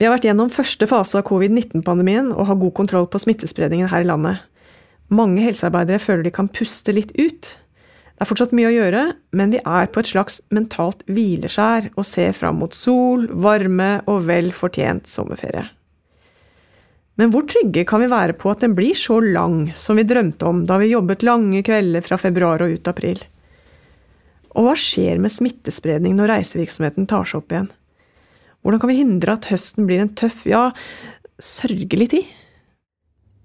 Vi har vært gjennom første fase av covid-19-pandemien og har god kontroll på smittespredningen her i landet. Mange helsearbeidere føler de kan puste litt ut. Det er fortsatt mye å gjøre, men vi er på et slags mentalt hvileskjær og ser fram mot sol, varme og vel fortjent sommerferie. Men hvor trygge kan vi være på at den blir så lang som vi drømte om da vi jobbet lange kvelder fra februar og ut april? Og hva skjer med smittespredning når reisevirksomheten tar seg opp igjen? Hvordan kan vi hindre at høsten blir en tøff, ja, sørgelig tid?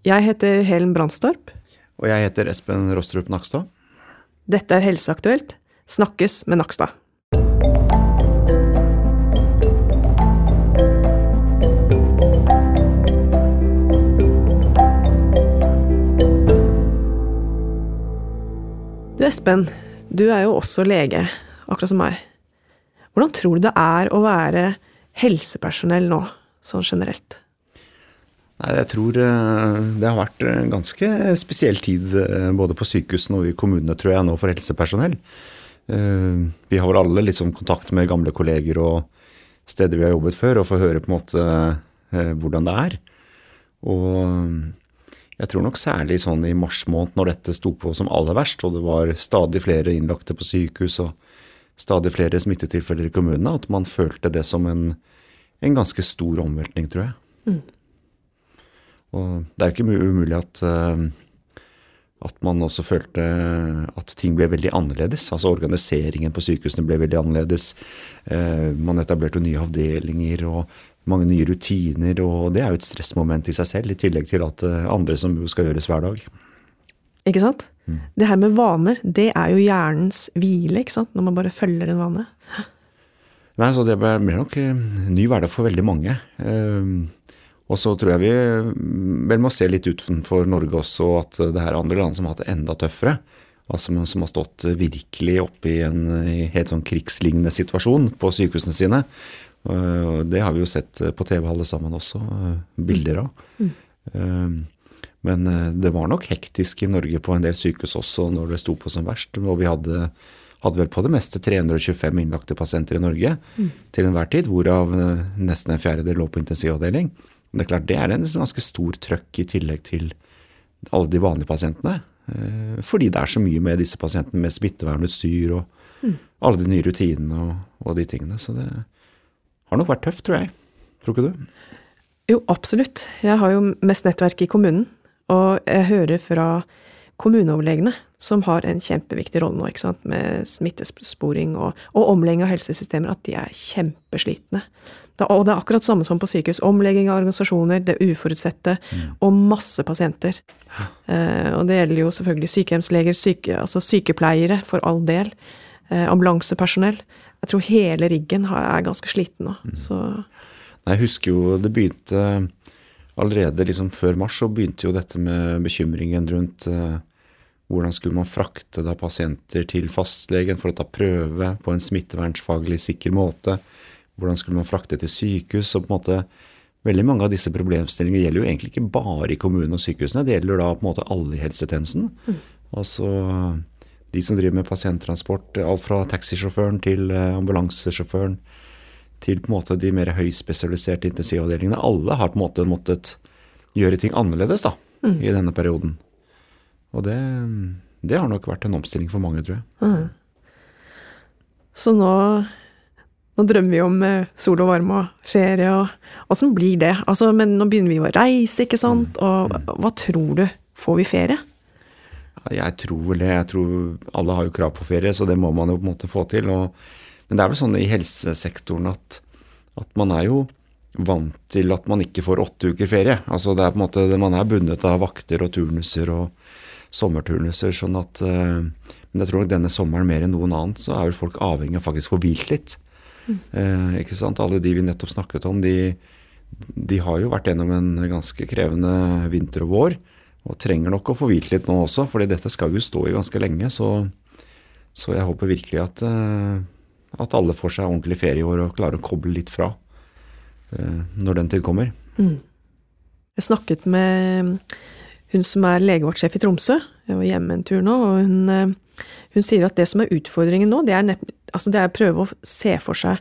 Jeg heter Helen Brandstorp. Og jeg heter Espen Rostrup Nakstad. Dette er Helseaktuelt. Snakkes med Nakstad. Du Espen, du er jo også lege, akkurat som meg. Hvordan tror du det er å være helsepersonell nå, sånn generelt? Nei, jeg tror eh, det har vært en ganske spesiell tid eh, både på sykehusene og i kommunene, tror jeg, nå for helsepersonell. Eh, vi har vel alle liksom kontakt med gamle kolleger og steder vi har jobbet før, og får høre på en måte hvordan det er. Og jeg tror nok særlig sånn i mars måned, når dette sto på som aller verst, og det var stadig flere innlagte på sykehus og stadig flere smittetilfeller i kommunene, at man følte det som en, en ganske stor omveltning, tror jeg. Mm. Og det er ikke umulig at, eh, at man også følte at ting ble veldig annerledes. Altså organiseringen på sykehusene ble veldig annerledes. Eh, man etablerte nye avdelinger og mange nye rutiner, og det er jo et stressmoment i seg selv, i tillegg til at eh, andre som skal gjøres hver dag. Ikke sant? Mm. Det her med vaner, det er jo hjernens hvile, ikke sant? Når man bare følger en vane. Nei, så Det blir nok eh, ny hverdag for veldig mange. Uh, og så tror jeg vi mm, vel må se litt utenfor Norge også, at det her er andre land som har hatt det enda tøffere. Altså, som har stått virkelig oppe i en helt sånn krigslignende situasjon på sykehusene sine. Det har vi jo sett på TV alle sammen også, bilder av. Mm. Men eh, det var nok hektisk i Norge på en del sykehus også når det sto på som verst. Og vi hadde, hadde vel på det meste 325 innlagte pasienter i Norge mm. til enhver tid, hvorav eh, nesten en fjerdedel lå på intensivavdeling. Men det er klart det er en ganske stor trøkk i tillegg til alle de vanlige pasientene. Eh, fordi det er så mye med disse pasientene med smittevernutstyr og mm. alle de nye rutinene og, og de tingene. Så det har nok vært tøft, tror jeg. Tror ikke du? Jo, absolutt. Jeg har jo mest nettverk i kommunen. Og jeg hører fra kommuneoverlegene, som har en kjempeviktig rolle nå, ikke sant, med smittesporing og, og omlegging av helsesystemer, at de er kjempeslitne. Da, og det er akkurat samme som på sykehus. Omlegging av organisasjoner, det uforutsette, mm. og masse pasienter. Eh, og det gjelder jo selvfølgelig sykehjemsleger, syke, altså sykepleiere, for all del. Eh, ambulansepersonell. Jeg tror hele riggen er ganske sliten nå. Mm. Så Jeg husker jo det begynte allerede liksom før mars så begynte jo dette med bekymringen rundt uh, hvordan skulle man frakte da pasienter til fastlegen for å ta prøve på en smittevernsfaglig sikker måte? Hvordan skulle man frakte til sykehus? og på en måte Veldig mange av disse problemstillingene gjelder jo egentlig ikke bare i kommunene og sykehusene, det gjelder da på en måte alle i helsetjenesten. Mm. Altså de som driver med pasienttransport, alt fra taxisjåføren til eh, ambulansesjåføren til på en måte de mer høyspesialiserte intensivavdelingene. Alle har på en måte måttet gjøre ting annerledes da, mm. i denne perioden. Og det, det, har nok vært en omstilling for mange, tror jeg. Mm. Så nå, nå, drømmer vi om eh, sol og varme og ferie, og åssen blir det? Altså, men nå begynner vi å reise, ikke sant? Mm. Og hva tror du? Får vi ferie? Jeg tror vel det. Jeg tror alle har jo krav på ferie, så det må man jo på en måte få til. og men det er vel sånn i helsesektoren at, at, man er jo vant til at man ikke får åtte uker ferie. Altså det er på en måte, Man er bundet av vakter og turnuser og sommerturnuser. sånn at, uh, Men jeg tror nok denne sommeren mer enn noen annen så er vel folk avhengig av faktisk å få hvilt litt. Uh, ikke sant? Alle de vi nettopp snakket om, de, de har jo vært gjennom en ganske krevende vinter og vår. Og trenger nok å få hvilt litt nå også, fordi dette skal jo stå i ganske lenge. Så, så jeg håper virkelig at uh, at alle får seg ordentlig ferieår og klarer å koble litt fra eh, når den tid kommer. Mm. Jeg snakket med hun som er legevaktsjef i Tromsø. Jeg var hjemme en tur nå, og hun, eh, hun sier at det som er utfordringen nå, det er, altså det er å prøve å se for seg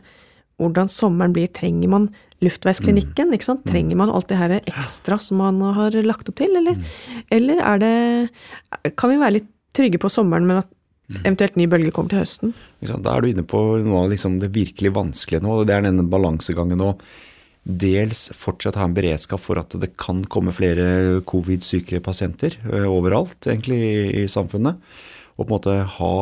hvordan sommeren blir. Trenger man luftveisklinikken. ikke sant? Trenger man alt det her ekstra som man har lagt opp til, eller, eller er det Kan vi være litt trygge på sommeren, men at eventuelt ny bølge kommer til høsten? Da er du inne på noe av liksom det virkelig vanskelige nå. og Det er denne balansegangen å dels fortsatt ha en beredskap for at det kan komme flere covid-syke pasienter overalt egentlig i samfunnet. Og på en måte ha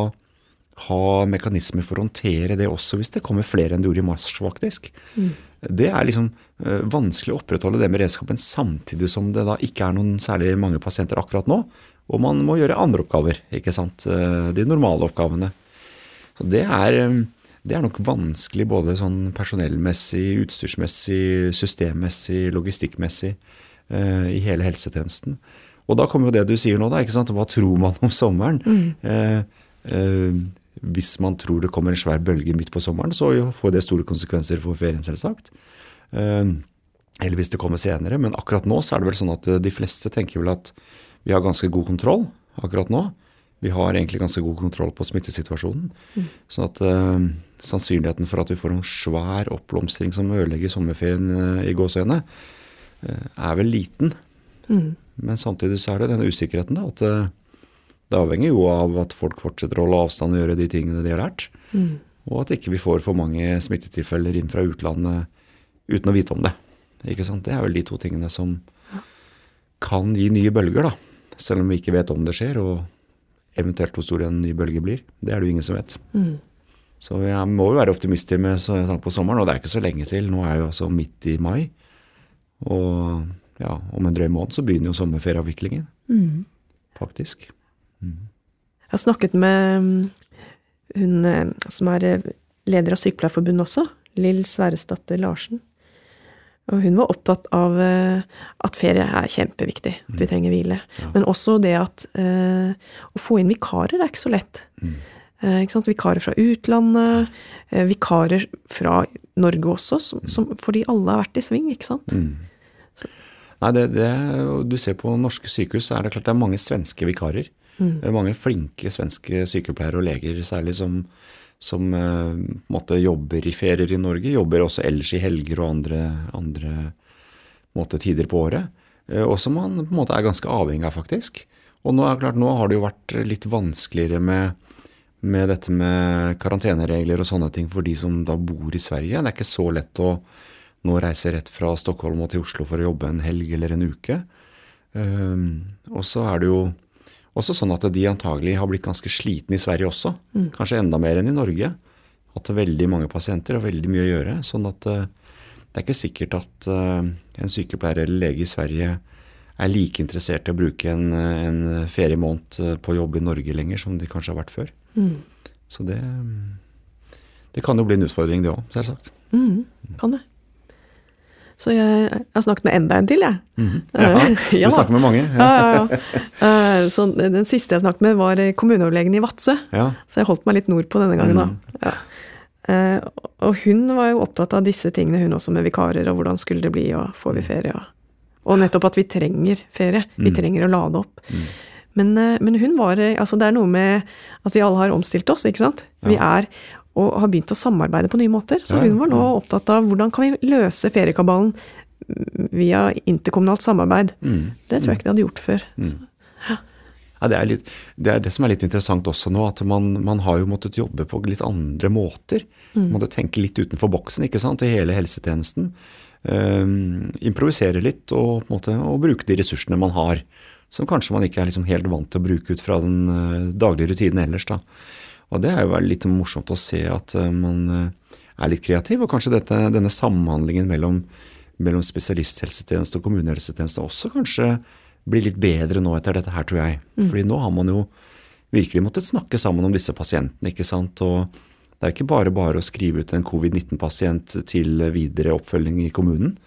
ha mekanismer for å håndtere det også, hvis det kommer flere enn det gjorde i mars, faktisk. Mm. Det er liksom uh, vanskelig å opprettholde det med redskapen samtidig som det da ikke er noen særlig mange pasienter akkurat nå, og man må gjøre andre oppgaver, ikke sant. Uh, de normale oppgavene. Så det er, um, det er nok vanskelig både sånn personellmessig, utstyrsmessig, systemmessig, logistikkmessig i hele helsetjenesten. Og da kommer jo det du sier nå, da. ikke sant? Hva tror man om sommeren? Mm. Hvis man tror det kommer en svær bølge midt på sommeren, så får det store konsekvenser for ferien, selvsagt. Eh, eller hvis det kommer senere. Men akkurat nå så er det vel sånn at eh, de fleste tenker vel at vi har ganske god kontroll akkurat nå. Vi har egentlig ganske god kontroll på smittesituasjonen. Mm. Sånn at uh, sannsynligheten for at vi får en svær oppblomstring som ødelegger sommerferien uh, i gåseøynene, uh, er vel liten. Mm. Men samtidig så er det denne usikkerheten, da. At det avhenger jo av at folk fortsetter å holde avstand og gjøre de tingene de har lært. Mm. Og at ikke vi får for mange smittetilfeller inn fra utlandet uten å vite om det. Ikke sant? Det er vel de to tingene som kan gi nye bølger, da. Selv om vi ikke vet om det skjer, og eventuelt hvor stor en ny bølge blir. Det er det jo ingen som vet. Mm. Så jeg må jo være optimister med tanke på sommeren, og det er ikke så lenge til. Nå er jo altså midt i mai. Og ja, om en drøy måned så begynner jo sommerferieavviklingen. Mm. Faktisk. Jeg har snakket med mm, hun eh, som er eh, leder av Sykepleierforbundet også, Lill Sverresdatter Larsen. Og hun var opptatt av eh, at ferie er kjempeviktig, at vi mm. trenger hvile. Ja. Men også det at eh, å få inn vikarer er ikke så lett. Mm. Eh, ikke sant? Vikarer fra utlandet, eh, vikarer fra Norge også, som, mm. som, fordi alle har vært i sving, ikke sant. Mm. Nei, det, det, Du ser på norske sykehus, så er det klart det er mange svenske vikarer. Mm. Mange flinke svenske sykepleiere og leger særlig som, som uh, måtte jobber i ferier i Norge. Jobber også ellers i helger og andre, andre måte, tider på året. Uh, og som man på en måte er ganske avhengig av, faktisk. Og nå, klart, nå har det jo vært litt vanskeligere med, med dette med karanteneregler og sånne ting for de som da bor i Sverige. Det er ikke så lett å nå reise rett fra Stockholm og til Oslo for å jobbe en helg eller en uke. Um, og så er det jo også sånn at de antagelig har blitt ganske slitne i Sverige også. Mm. Kanskje enda mer enn i Norge. Hatt veldig mange pasienter og veldig mye å gjøre. Sånn at uh, det er ikke sikkert at uh, en sykepleier eller lege i Sverige er like interessert i å bruke en, en feriemåned på jobb i Norge lenger som de kanskje har vært før. Mm. Så det, det kan jo bli en utfordring, det òg, selvsagt. Mm, kan det. Så jeg, jeg, har snakket med enda en til, jeg. Mm. Ja, ja, du snakker med mange. Ja. ja, uh, så den siste jeg snakket med, var kommuneoverlegen i Vadsø. Så jeg holdt meg litt nordpå denne gangen, da. Uh, og hun var jo opptatt av disse tingene, hun også, med vikarer, og hvordan skulle det bli, og får vi ferie, og, og nettopp at vi trenger ferie. Vi mm. trenger å lade opp. Mm. Men, men, hun var Altså, det er noe med at vi alle har omstilt oss, ikke sant. Vi er og har begynt å samarbeide på nye måter. Så hun var nå opptatt av hvordan kan vi løse feriekabalen via interkommunalt samarbeid. Mm. Det tror jeg ikke de hadde gjort før. Mm. Ja. Ja, det, er litt, det, er det som er litt interessant også nå, at man, man har jo måttet jobbe på litt andre måter. Mm. Man måtte tenke litt utenfor boksen ikke sant, i hele helsetjenesten. Um, improvisere litt og, måte, og, bruke de ressursene man har. Som kanskje man ikke er liksom helt vant til å bruke ut fra den uh, daglige rutinen ellers. da. Og det er jo litt morsomt å se at eh, man eh, er litt kreativ, og kanskje dette, denne samhandlingen mellom, mellom spesialisthelsetjeneste og kommunehelsetjeneste også kanskje blir litt bedre nå etter dette her, tror jeg. Mm. Fordi nå har man jo virkelig måttet snakke sammen om disse pasientene, ikke sant. Og det er ikke bare bare å skrive ut en covid-19-pasient til videre oppfølging i kommunen.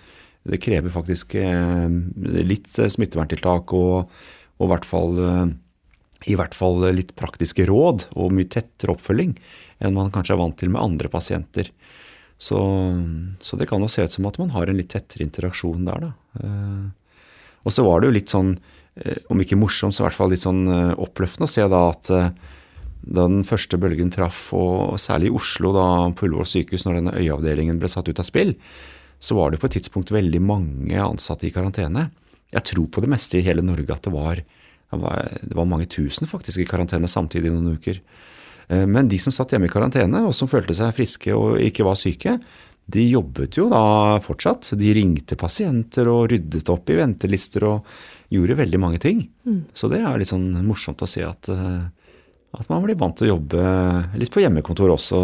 Det krever faktisk eh, litt smitteverntiltak og, og i hvert fall i hvert fall litt praktiske råd og mye tettere oppfølging enn man kanskje er vant til med andre pasienter. Så, så det kan jo se ut som at man har en litt tettere interaksjon der, da. Eh, og så var det jo litt sånn, eh, om ikke morsomt, så i hvert fall litt sånn eh, oppløftende å se da at da den første bølgen traff, og særlig i Oslo, da på Ullevål sykehus, når denne øyeavdelingen ble satt ut av spill, så var det på et tidspunkt veldig mange ansatte i karantene. Jeg tror på det meste i hele Norge at det var, var, det var mange tusen faktisk i karantene samtidig i noen uker. Eh, men de som satt hjemme i karantene, og som følte seg friske og ikke var syke, de jobbet jo da fortsatt. De ringte pasienter og ryddet opp i ventelister og gjorde veldig mange ting. Mm. Så det er litt sånn morsomt å se at, eh, at, man blir vant til å jobbe litt på hjemmekontor også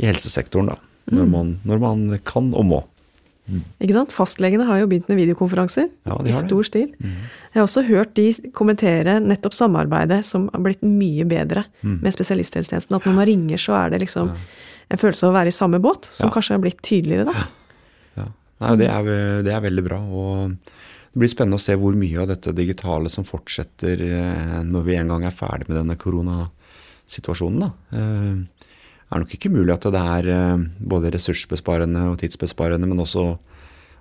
i helsesektoren, da. Når, mm. man, når man kan og må. Mm. Ikke sant? Fastlegene har jo begynt med videokonferanser ja, i stor det. stil. Mm. Jeg har også hørt de kommentere nettopp samarbeidet som har blitt mye bedre mm. med spesialisthelsetjenesten. At når man ringer, så er det liksom ja. en følelse av å være i samme båt, som ja. kanskje har blitt tydeligere da. Ja. Nei, det er, det er, veldig bra. og det blir spennende å se hvor mye av dette digitale som fortsetter eh, når vi en gang er ferdig med denne koronasituasjonen. Da. Er nok ikke mulig at det er eh, både ressursbesparende og tidsbesparende, men også,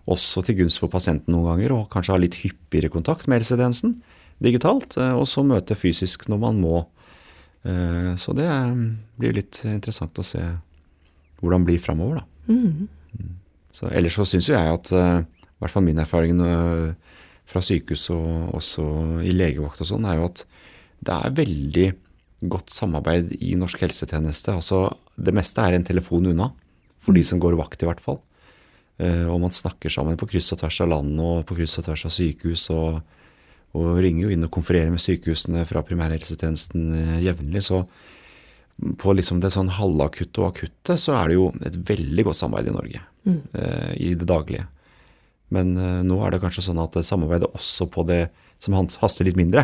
også til gunst for pasienten noen ganger, og kanskje ha litt hyppigere kontakt med helsetjenesten digitalt, eh, og så møte fysisk når man må. Eh, så det blir litt interessant å se hvordan det blir framover, da. Mm. mm. Så, ellers så syns jo jeg at, i hvert fall min erfaring fra sykehus og også i legevakt og sånn, er jo at det er veldig godt samarbeid i norsk helsetjeneste. Altså, det meste er en telefon unna, for de som går vakt, i hvert fall. Uh, og man snakker sammen på kryss og tvers av landet og på kryss og tvers av sykehus. Og, og ringer jo inn og konfererer med sykehusene fra primærhelsetjenesten uh, jevnlig. Så på liksom det sånn halvakutte og akutte så er det jo et veldig godt samarbeid i Norge. Mm. I det daglige. Men nå er det kanskje sånn at samarbeidet også på det som haster litt mindre,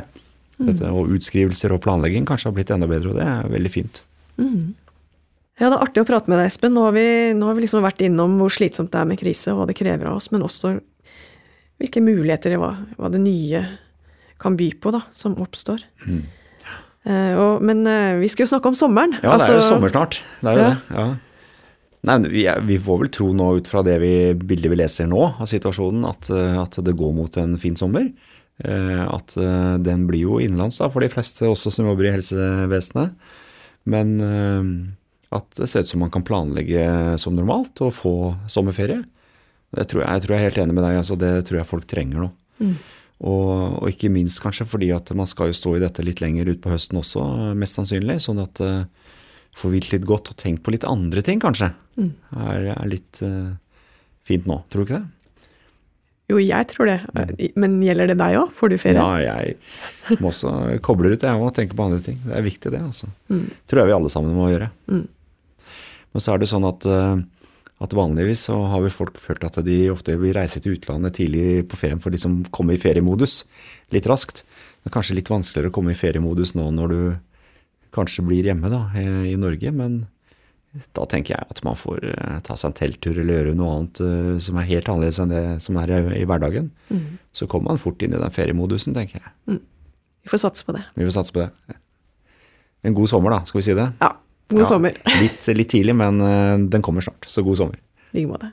dette, og utskrivelser og planlegging kanskje har blitt enda bedre, og det er veldig fint. Mm. Ja, det er artig å prate med deg, Espen. Nå har, vi, nå har vi liksom vært innom hvor slitsomt det er med krise, og hva det krever av oss, men også hvilke muligheter hva, hva det nye kan by på, da, som oppstår. Mm. Uh, og, men uh, vi skal jo snakke om sommeren. Ja, det er jo altså- sommer snart. Det er jo ja. det. ja. Nei, vi, vi, får vel tro nå ut fra det vi, bildet vi leser nå av situasjonen, at, eh, at det går mot en fin sommer. Eh, at eh, den blir jo innenlands da, for de fleste også som jobber i helsevesenet. Men eh, at det ser ut som man kan planlegge som normalt og få sommerferie. Det tror jeg, jeg tror jeg er helt enig med deg. Altså, det tror jeg folk trenger nå. Mm. Og, og, ikke minst kanskje fordi at man skal jo stå i dette litt lenger utpå høsten også, mest sannsynlig. Sånn at uh, få hvilt litt godt og tenkt på litt andre ting, kanskje, mm. er, er, litt uh, fint nå. Tror du ikke det? Jo, jeg tror det. Men gjelder det deg òg? Får du ferie? Ja, jeg må også koble ut, jeg må tenke på andre ting. Det er viktig, det. altså. Mm. tror jeg vi alle sammen må gjøre. Mm. Men så er det sånn at, eh, at, vanligvis så har vi folk følt at de ofte vil reise til utlandet tidlig på ferien for de som kommer i feriemodus litt raskt. Det er kanskje litt vanskeligere å komme i feriemodus nå når du kanskje blir hjemme da, i Norge, men da tenker jeg at man får uh, ta seg en telttur eller gjøre noe annet uh, som er helt annerledes enn det som er i, i hverdagen. Mm. Så kommer man fort inn i den feriemodusen, tenker jeg. Mm. Vi får satse på det. Vi får satse på det. En god sommer, da, skal vi si det? Ja. God ja, sommer. litt, litt, tidlig, men den kommer snart. Så god sommer. I like måte.